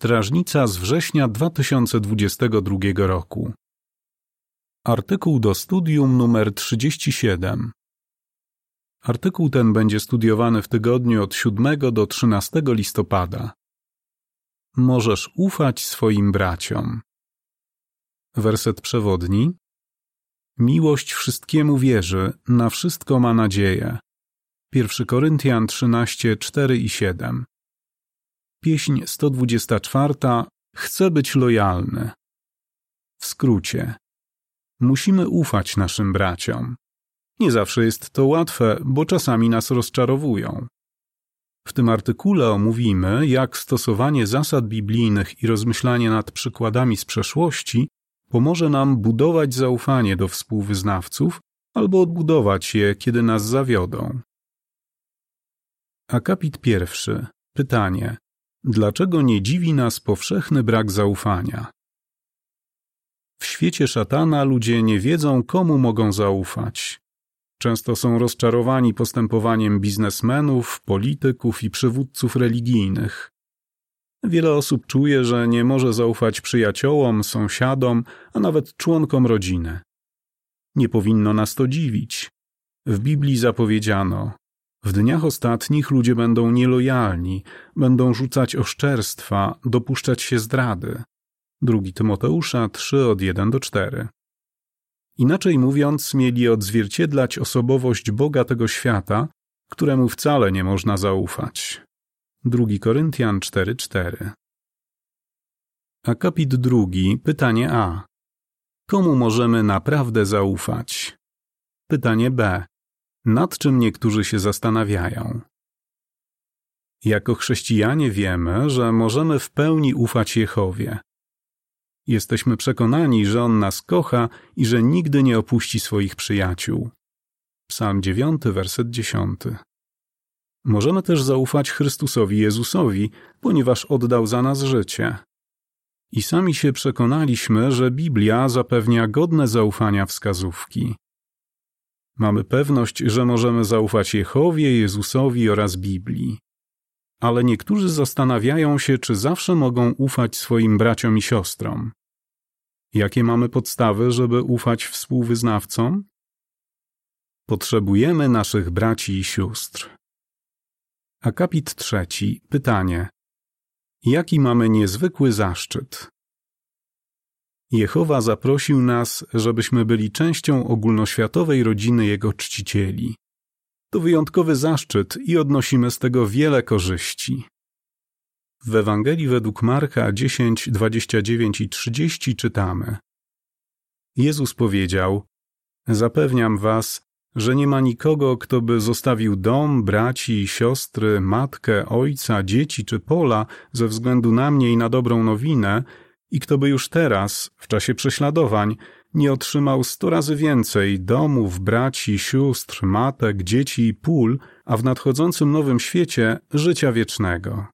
Strażnica z września 2022 roku. Artykuł do studium numer 37. Artykuł ten będzie studiowany w tygodniu od 7 do 13 listopada. Możesz ufać swoim braciom. Werset przewodni. Miłość wszystkiemu wierzy, na wszystko ma nadzieję. 1 Koryntian 13, 4 i 7. Pieśń 124. Chcę być lojalny. W skrócie. Musimy ufać naszym braciom. Nie zawsze jest to łatwe, bo czasami nas rozczarowują. W tym artykule omówimy, jak stosowanie zasad biblijnych i rozmyślanie nad przykładami z przeszłości pomoże nam budować zaufanie do współwyznawców albo odbudować je, kiedy nas zawiodą. Akapit pierwszy. Pytanie. Dlaczego nie dziwi nas powszechny brak zaufania? W świecie szatana ludzie nie wiedzą, komu mogą zaufać. Często są rozczarowani postępowaniem biznesmenów, polityków i przywódców religijnych. Wiele osób czuje, że nie może zaufać przyjaciołom, sąsiadom, a nawet członkom rodziny. Nie powinno nas to dziwić. W Biblii zapowiedziano: W dniach ostatnich ludzie będą nielojalni, będą rzucać oszczerstwa, dopuszczać się zdrady. 2 Tymoteusza 3 od 1 do 4. Inaczej mówiąc, mieli odzwierciedlać osobowość Boga tego świata, któremu wcale nie można zaufać. 2 Koryntian 4:4. Akapit drugi, pytanie A. Komu możemy naprawdę zaufać? Pytanie B. Nad czym niektórzy się zastanawiają? Jako chrześcijanie wiemy, że możemy w pełni ufać Jehowie. Jesteśmy przekonani, że On nas kocha i że nigdy nie opuści swoich przyjaciół. Psalm 9, werset 10. Możemy też zaufać Chrystusowi Jezusowi, ponieważ oddał za nas życie. I sami się przekonaliśmy, że Biblia zapewnia godne zaufania wskazówki. Mamy pewność, że możemy zaufać Jehowie, Jezusowi oraz Biblii. Ale niektórzy zastanawiają się, czy zawsze mogą ufać swoim braciom i siostrom. Jakie mamy podstawy, żeby ufać współwyznawcom? Potrzebujemy naszych braci i sióstr. Akapit trzeci. Pytanie. Jaki mamy niezwykły zaszczyt? Jehowa zaprosił nas, żebyśmy byli częścią ogólnoświatowej rodziny Jego czcicieli. To wyjątkowy zaszczyt i odnosimy z tego wiele korzyści. W Ewangelii według Marka 10, 29 i 30 czytamy. Jezus powiedział: Zapewniam was, że nie ma nikogo, kto by zostawił dom, braci, siostry, matkę, ojca, dzieci czy pola ze względu na mnie i na dobrą nowinę, i kto by już teraz, w czasie prześladowań, nie otrzymał sto razy więcej domów, braci, sióstr, matek, dzieci i pól, a w nadchodzącym nowym świecie życia wiecznego.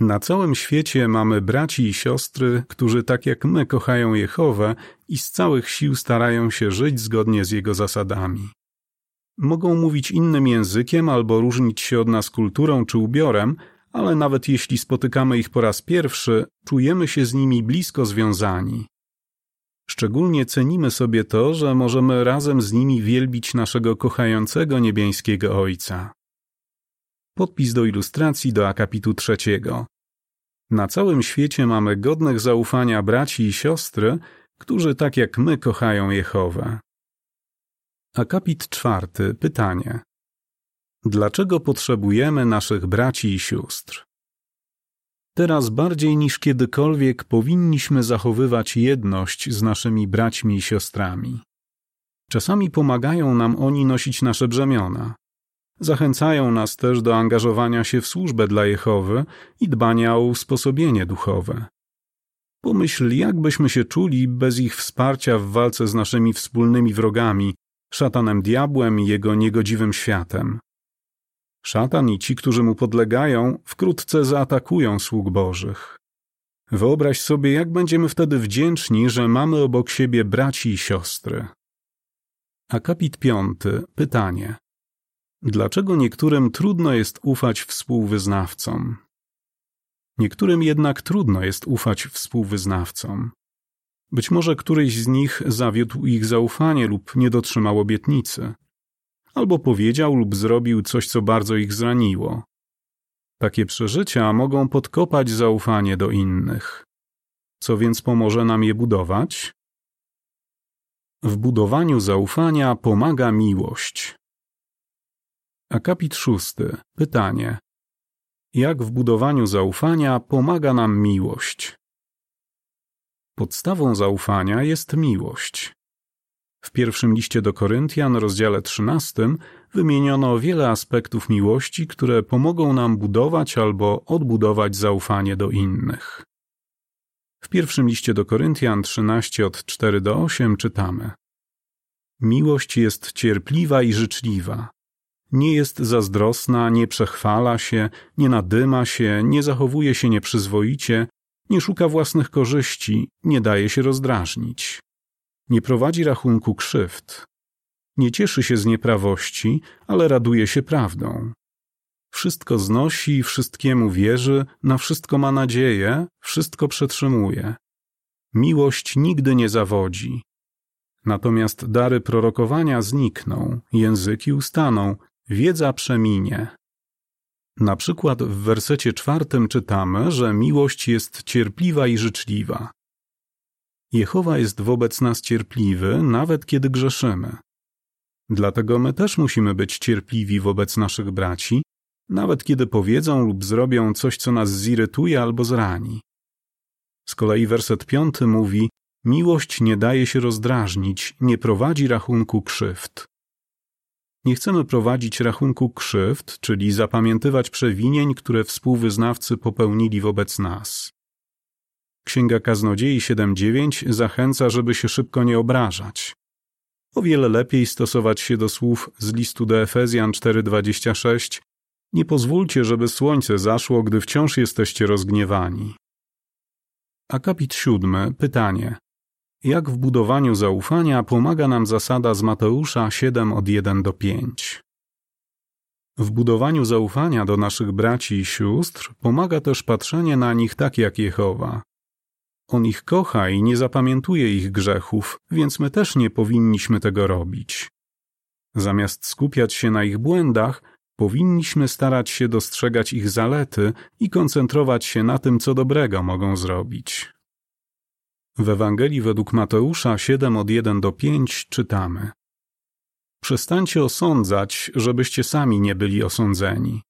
Na całym świecie mamy braci i siostry, którzy tak jak my kochają Jehowę i z całych sił starają się żyć zgodnie z Jego zasadami. Mogą mówić innym językiem albo różnić się od nas kulturą czy ubiorem, ale nawet jeśli spotykamy ich po raz pierwszy, czujemy się z nimi blisko związani. Szczególnie cenimy sobie to, że możemy razem z nimi wielbić naszego kochającego niebiańskiego Ojca. Podpis do ilustracji do akapitu trzeciego. Na całym świecie mamy godnych zaufania braci i siostry, którzy tak jak my kochają Jehowę. Akapit czwarty. Pytanie. Dlaczego potrzebujemy naszych braci i sióstr? Teraz bardziej niż kiedykolwiek powinniśmy zachowywać jedność z naszymi braćmi i siostrami. Czasami pomagają nam oni nosić nasze brzemiona. Zachęcają nas też do angażowania się w służbę dla Jehowy i dbania o usposobienie duchowe. Pomyśl, jak byśmy się czuli bez ich wsparcia w walce z naszymi wspólnymi wrogami, szatanem diabłem i jego niegodziwym światem. Szatan i ci, którzy mu podlegają, wkrótce zaatakują sług Bożych. Wyobraź sobie, jak będziemy wtedy wdzięczni, że mamy obok siebie braci i siostry. Akapit piąty. Pytanie. Dlaczego niektórym trudno jest ufać współwyznawcom? Niektórym jednak trudno jest ufać współwyznawcom. Być może któryś z nich zawiódł ich zaufanie lub nie dotrzymał obietnicy, albo powiedział lub zrobił coś, co bardzo ich zraniło. Takie przeżycia mogą podkopać zaufanie do innych. Co więc pomoże nam je budować? W budowaniu zaufania pomaga miłość. Akapit szósty. Pytanie. Jak w budowaniu zaufania pomaga nam miłość? Podstawą zaufania jest miłość. W pierwszym liście do Koryntian, rozdziale 13, wymieniono wiele aspektów miłości, które pomogą nam budować albo odbudować zaufanie do innych. W pierwszym liście do Koryntian 13 od 4 do 8 czytamy: Miłość jest cierpliwa i życzliwa. Nie jest zazdrosna, nie przechwala się, nie nadyma się, nie zachowuje się nieprzyzwoicie, nie szuka własnych korzyści, nie daje się rozdrażnić. Nie prowadzi rachunku krzywd. Nie cieszy się z nieprawości, ale raduje się prawdą. Wszystko znosi, wszystkiemu wierzy, na wszystko ma nadzieję, wszystko przetrzymuje. Miłość nigdy nie zawodzi. Natomiast dary prorokowania znikną, języki ustaną, wiedza przeminie. Na przykład w wersecie czwartym czytamy, że miłość jest cierpliwa i życzliwa. Jehowa jest wobec nas cierpliwy, nawet kiedy grzeszymy. Dlatego my też musimy być cierpliwi wobec naszych braci, nawet kiedy powiedzą lub zrobią coś, co nas zirytuje albo zrani. Z kolei werset piąty mówi: Miłość nie daje się rozdrażnić, nie prowadzi rachunku krzywd. Nie chcemy prowadzić rachunku krzywd, czyli zapamiętywać przewinień, które współwyznawcy popełnili wobec nas. Księga Kaznodziei 7.9 zachęca, żeby się szybko nie obrażać. O wiele lepiej stosować się do słów z listu do Efezjan 4.26 Nie pozwólcie, żeby słońce zaszło, gdy wciąż jesteście rozgniewani. Akapit siódmy. Pytanie. Jak w budowaniu zaufania pomaga nam zasada z Mateusza 7 od 1 do 5? W budowaniu zaufania do naszych braci i sióstr pomaga też patrzenie na nich tak jak Jehowa. On ich kocha i nie zapamiętuje ich grzechów, więc my też nie powinniśmy tego robić. Zamiast skupiać się na ich błędach, powinniśmy starać się dostrzegać ich zalety i koncentrować się na tym, co dobrego mogą zrobić. W Ewangelii według Mateusza 7 od 1 do 5 czytamy: Przestańcie osądzać, żebyście sami nie byli osądzeni.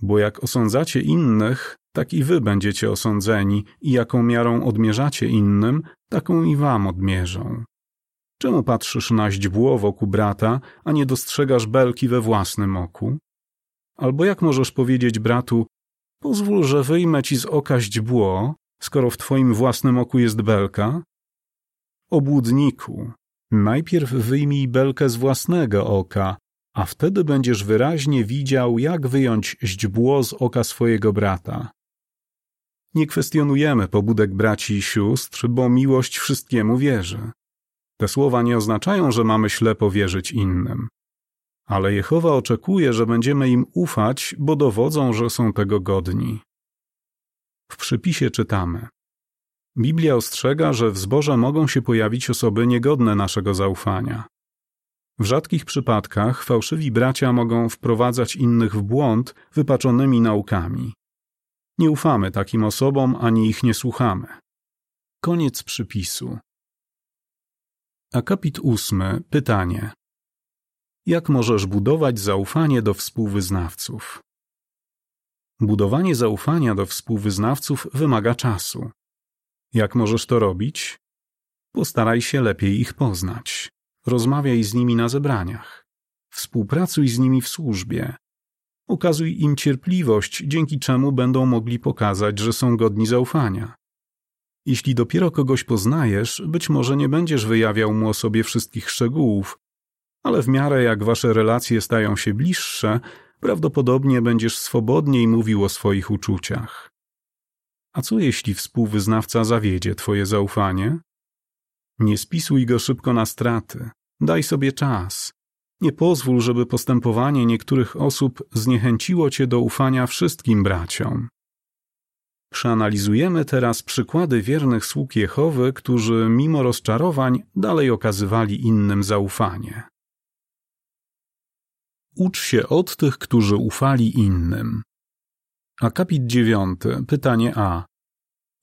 Bo jak osądzacie innych, tak i wy będziecie osądzeni, i jaką miarą odmierzacie innym, taką i wam odmierzą. Czemu patrzysz na źdźbło wokół brata, a nie dostrzegasz belki we własnym oku? Albo jak możesz powiedzieć bratu, pozwól, że wyjmę ci z oka źdźbło, skoro w twoim własnym oku jest belka? Obłudniku, najpierw wyjmij belkę z własnego oka, a wtedy będziesz wyraźnie widział, jak wyjąć źdźbło z oka swojego brata. Nie kwestionujemy pobudek braci i sióstr, bo miłość wszystkiemu wierzy. Te słowa nie oznaczają, że mamy ślepo wierzyć innym. Ale Jehowa oczekuje, że będziemy im ufać, bo dowodzą, że są tego godni. W przypisie czytamy: Biblia ostrzega, że w zborze mogą się pojawić osoby niegodne naszego zaufania. W rzadkich przypadkach fałszywi bracia mogą wprowadzać innych w błąd wypaczonymi naukami. Nie ufamy takim osobom ani ich nie słuchamy. Koniec przypisu. Akapit ósmy. Pytanie. Jak możesz budować zaufanie do współwyznawców? Budowanie zaufania do współwyznawców wymaga czasu. Jak możesz to robić? Postaraj się lepiej ich poznać. Rozmawiaj z nimi na zebraniach. Współpracuj z nimi w służbie. Okazuj im cierpliwość, dzięki czemu będą mogli pokazać, że są godni zaufania. Jeśli dopiero kogoś poznajesz, być może nie będziesz wyjawiał mu o sobie wszystkich szczegółów, ale w miarę jak wasze relacje stają się bliższe, prawdopodobnie będziesz swobodniej mówił o swoich uczuciach. A co jeśli współwyznawca zawiedzie twoje zaufanie? Nie spisuj go szybko na straty. Daj sobie czas. Nie pozwól, żeby postępowanie niektórych osób zniechęciło cię do ufania wszystkim braciom. Przeanalizujemy teraz przykłady wiernych sług Jehowy, którzy mimo rozczarowań dalej okazywali innym zaufanie. Ucz się od tych, którzy ufali innym. Akapit 9, pytanie A.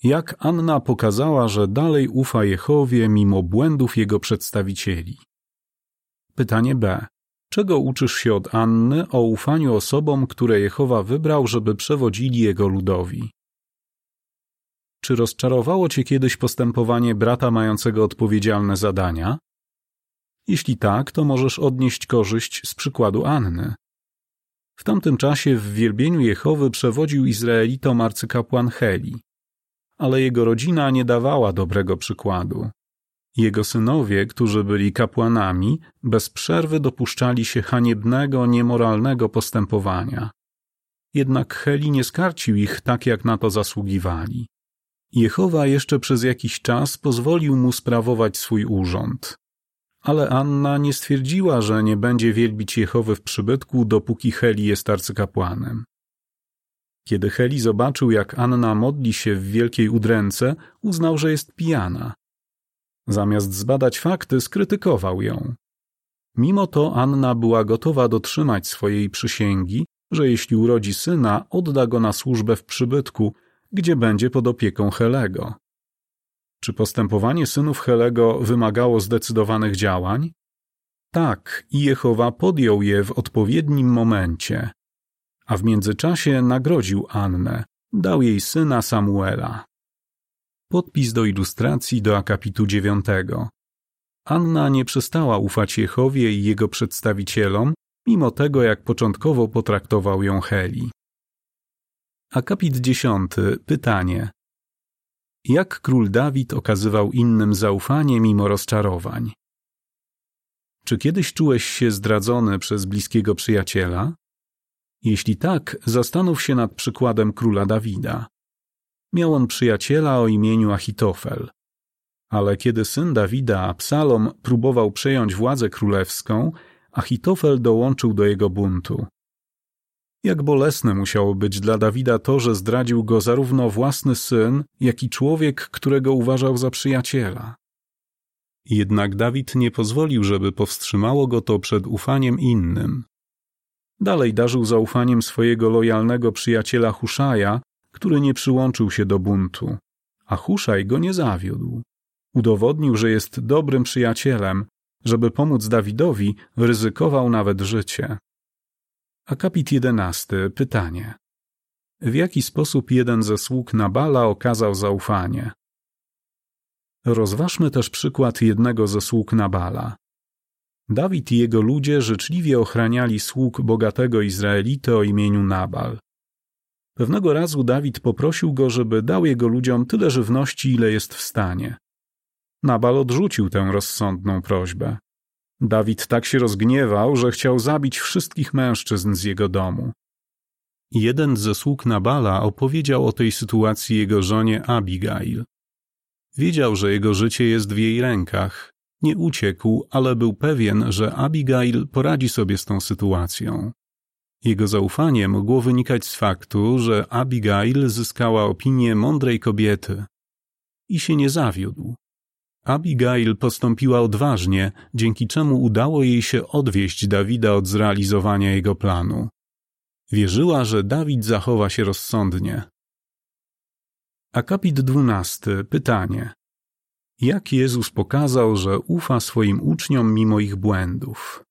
Jak Anna pokazała, że dalej ufa Jehowie mimo błędów jego przedstawicieli? Pytanie B. Czego uczysz się od Anny o ufaniu osobom, które Jehowa wybrał, żeby przewodzili jego ludowi? Czy rozczarowało cię kiedyś postępowanie brata mającego odpowiedzialne zadania? Jeśli tak, to możesz odnieść korzyść z przykładu Anny. W tamtym czasie w wielbieniu Jehowy przewodził Izraelitom arcykapłan Heli, ale jego rodzina nie dawała dobrego przykładu. Jego synowie, którzy byli kapłanami, bez przerwy dopuszczali się haniebnego, niemoralnego postępowania. Jednak Heli nie skarcił ich tak, jak na to zasługiwali. Jehowa jeszcze przez jakiś czas pozwolił mu sprawować swój urząd. Ale Anna nie stwierdziła, że nie będzie wielbić Jehowy w przybytku, dopóki Heli jest arcykapłanem. Kiedy Heli zobaczył, jak Anna modli się w wielkiej udręce, uznał, że jest pijana. Zamiast zbadać fakty, skrytykował ją. Mimo to Anna była gotowa dotrzymać swojej przysięgi, że jeśli urodzi syna, odda go na służbę w przybytku, gdzie będzie pod opieką Helego. Czy postępowanie synów Helego wymagało zdecydowanych działań? Tak, i Jehowa podjął je w odpowiednim momencie, a w międzyczasie nagrodził Annę, dał jej syna Samuela. Podpis do ilustracji do akapitu dziewiątego. Anna nie przestała ufać Jehowie i jego przedstawicielom, mimo tego, jak początkowo potraktował ją Heli. Akapit dziesiąty. Pytanie. Jak król Dawid okazywał innym zaufanie mimo rozczarowań? Czy kiedyś czułeś się zdradzony przez bliskiego przyjaciela? Jeśli tak, zastanów się nad przykładem króla Dawida. Miał on przyjaciela o imieniu Achitofel. Ale kiedy syn Dawida, Absalom, próbował przejąć władzę królewską, Achitofel dołączył do jego buntu. Jak bolesne musiało być dla Dawida to, że zdradził go zarówno własny syn, jak i człowiek, którego uważał za przyjaciela. Jednak Dawid nie pozwolił, żeby powstrzymało go to przed ufaniem innym. Dalej darzył zaufaniem swojego lojalnego przyjaciela Huszaja, który nie przyłączył się do buntu, a Huszaj go nie zawiódł. Udowodnił, że jest dobrym przyjacielem, żeby pomóc Dawidowi, ryzykował nawet życie. Akapit jedenasty. Pytanie. W jaki sposób jeden ze sług Nabala okazał zaufanie? Rozważmy też przykład jednego ze sług Nabala. Dawid i jego ludzie życzliwie ochraniali sług bogatego Izraelity o imieniu Nabal. Pewnego razu Dawid poprosił go, żeby dał jego ludziom tyle żywności, ile jest w stanie. Nabal odrzucił tę rozsądną prośbę. Dawid tak się rozgniewał, że chciał zabić wszystkich mężczyzn z jego domu. Jeden ze sług Nabala opowiedział o tej sytuacji jego żonie Abigail. Wiedział, że jego życie jest w jej rękach. Nie uciekł, ale był pewien, że Abigail poradzi sobie z tą sytuacją. Jego zaufanie mogło wynikać z faktu, że Abigail zyskała opinię mądrej kobiety i się nie zawiódł. Abigail postąpiła odważnie, dzięki czemu udało jej się odwieść Dawida od zrealizowania jego planu. Wierzyła, że Dawid zachowa się rozsądnie. Akapit 12. Pytanie. Jak Jezus pokazał, że ufa swoim uczniom mimo ich błędów?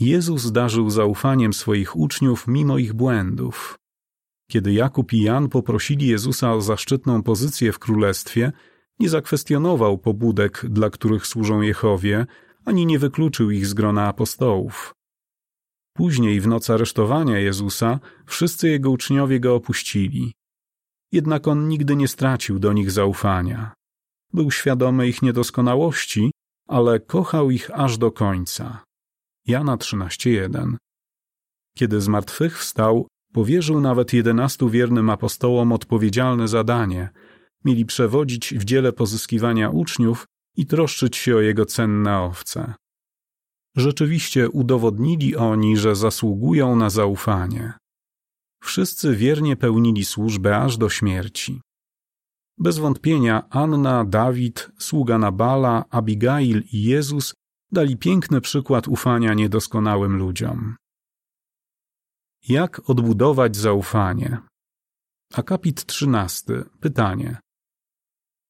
Jezus darzył zaufaniem swoich uczniów mimo ich błędów. Kiedy Jakub i Jan poprosili Jezusa o zaszczytną pozycję w królestwie, nie zakwestionował pobudek, dla których służą Jehowie, ani nie wykluczył ich z grona apostołów. Później, w noc aresztowania Jezusa, wszyscy jego uczniowie go opuścili. Jednak on nigdy nie stracił do nich zaufania. Był świadomy ich niedoskonałości, ale kochał ich aż do końca. Jana 13:1. Kiedy zmartwychwstał, powierzył nawet jedenastu wiernym apostołom odpowiedzialne zadanie – mieli przewodzić w dziele pozyskiwania uczniów i troszczyć się o jego cenne owce. Rzeczywiście udowodnili oni, że zasługują na zaufanie. Wszyscy wiernie pełnili służbę aż do śmierci. Bez wątpienia Anna, Dawid, sługa Nabala, Abigail i Jezus dali piękny przykład ufania niedoskonałym ludziom. Jak odbudować zaufanie? Akapit 13. Pytanie.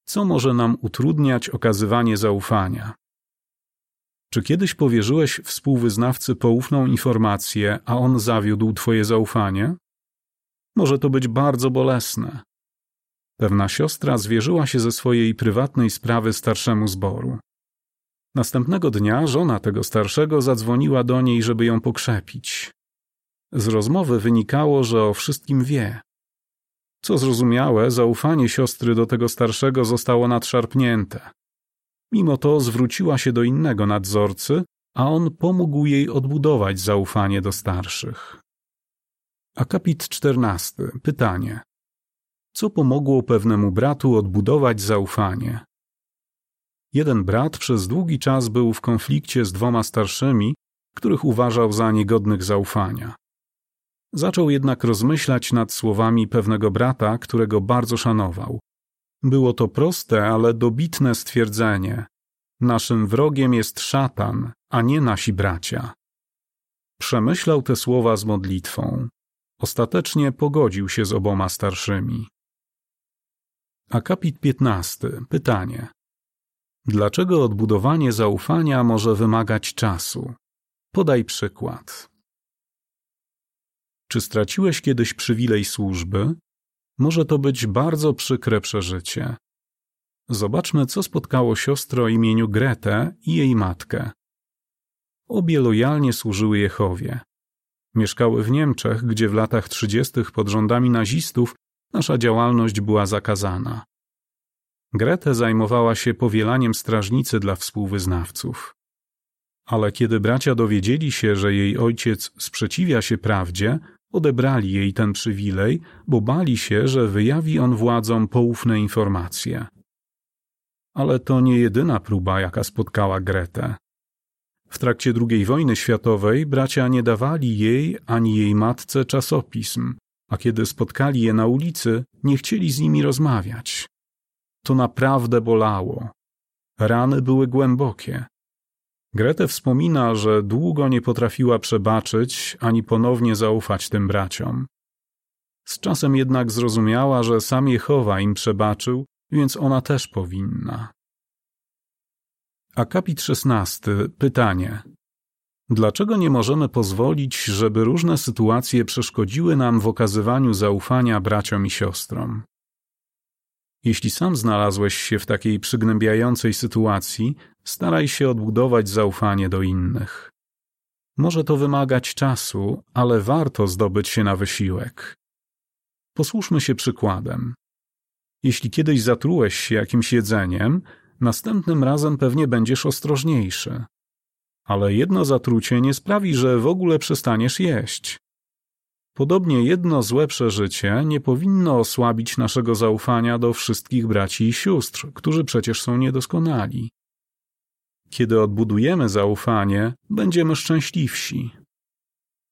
Co może nam utrudniać okazywanie zaufania? Czy kiedyś powierzyłeś współwyznawcy poufną informację, a on zawiódł twoje zaufanie? Może to być bardzo bolesne. Pewna siostra zwierzyła się ze swojej prywatnej sprawy starszemu zboru. Następnego dnia żona tego starszego zadzwoniła do niej, żeby ją pokrzepić. Z rozmowy wynikało, że o wszystkim wie. Co zrozumiałe, zaufanie siostry do tego starszego zostało nadszarpnięte. Mimo to zwróciła się do innego nadzorcy, a on pomógł jej odbudować zaufanie do starszych. Akapit 14. Pytanie. Co pomogło pewnemu bratu odbudować zaufanie? Jeden brat przez długi czas był w konflikcie z dwoma starszymi, których uważał za niegodnych zaufania. Zaczął jednak rozmyślać nad słowami pewnego brata, którego bardzo szanował. Było to proste, ale dobitne stwierdzenie. Naszym wrogiem jest szatan, a nie nasi bracia. Przemyślał te słowa z modlitwą. Ostatecznie pogodził się z oboma starszymi. Akapit 15. Pytanie. Dlaczego odbudowanie zaufania może wymagać czasu? Podaj przykład. Czy straciłeś kiedyś przywilej służby? Może to być bardzo przykre przeżycie. Zobaczmy, co spotkało siostrę o imieniu Gretę i jej matkę. Obie lojalnie służyły Jehowie. Mieszkały w Niemczech, gdzie w latach trzydziestych pod rządami nazistów nasza działalność była zakazana. Gretę zajmowała się powielaniem strażnicy dla współwyznawców. Ale kiedy bracia dowiedzieli się, że jej ojciec sprzeciwia się prawdzie, odebrali jej ten przywilej, bo bali się, że wyjawi on władzom poufne informacje. Ale to nie jedyna próba, jaka spotkała Gretę. W trakcie II wojny światowej bracia nie dawali jej ani jej matce czasopism, a kiedy spotkali je na ulicy, nie chcieli z nimi rozmawiać. To naprawdę bolało. Rany były głębokie. Grete wspomina, że długo nie potrafiła przebaczyć ani ponownie zaufać tym braciom. Z czasem jednak zrozumiała, że sam Jehowa im przebaczył, więc ona też powinna. Akapit 16. Pytanie. Dlaczego nie możemy pozwolić, żeby różne sytuacje przeszkodziły nam w okazywaniu zaufania braciom i siostrom? Jeśli sam znalazłeś się w takiej przygnębiającej sytuacji, staraj się odbudować zaufanie do innych. Może to wymagać czasu, ale warto zdobyć się na wysiłek. Posłuszmy się przykładem. Jeśli kiedyś zatrułeś się jakimś jedzeniem, następnym razem pewnie będziesz ostrożniejszy. Ale jedno zatrucie nie sprawi, że w ogóle przestaniesz jeść. Podobnie jedno złe przeżycie nie powinno osłabić naszego zaufania do wszystkich braci i sióstr, którzy przecież są niedoskonali. Kiedy odbudujemy zaufanie, będziemy szczęśliwsi.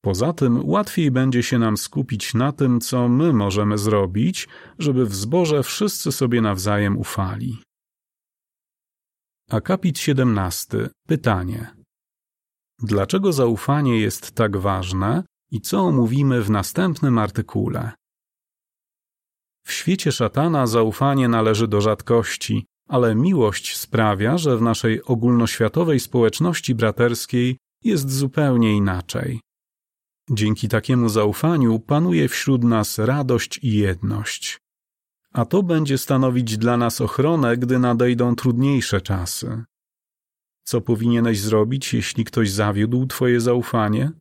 Poza tym łatwiej będzie się nam skupić na tym, co my możemy zrobić, żeby w zborze wszyscy sobie nawzajem ufali. Akapit 17. Pytanie. Dlaczego zaufanie jest tak ważne i co omówimy w następnym artykule? W świecie szatana zaufanie należy do rzadkości, ale miłość sprawia, że w naszej ogólnoświatowej społeczności braterskiej jest zupełnie inaczej. Dzięki takiemu zaufaniu panuje wśród nas radość i jedność. A to będzie stanowić dla nas ochronę, gdy nadejdą trudniejsze czasy. Co powinieneś zrobić, jeśli ktoś zawiódł Twoje zaufanie?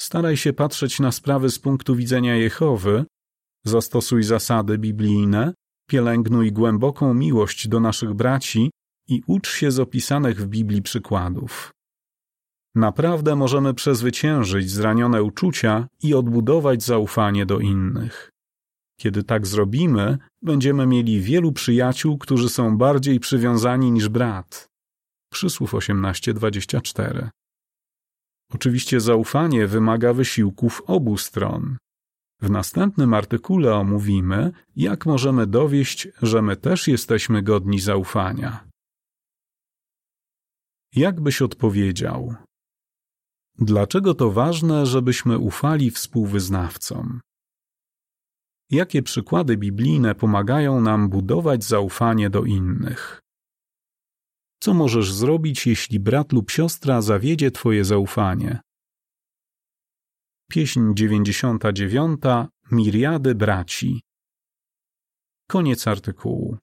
Staraj się patrzeć na sprawy z punktu widzenia Jehowy, zastosuj zasady biblijne, pielęgnuj głęboką miłość do naszych braci i ucz się z opisanych w Biblii przykładów. Naprawdę możemy przezwyciężyć zranione uczucia i odbudować zaufanie do innych. Kiedy tak zrobimy, będziemy mieli wielu przyjaciół, którzy są bardziej przywiązani niż brat. Przysłów 18:24. Oczywiście zaufanie wymaga wysiłków obu stron. W następnym artykule omówimy, jak możemy dowieść, że my też jesteśmy godni zaufania. Jak byś odpowiedział? Dlaczego to ważne, żebyśmy ufali współwyznawcom? Jakie przykłady biblijne pomagają nam budować zaufanie do innych? Co możesz zrobić, jeśli brat lub siostra zawiedzie Twoje zaufanie? Pieśń 99. Miriady braci. Koniec artykułu.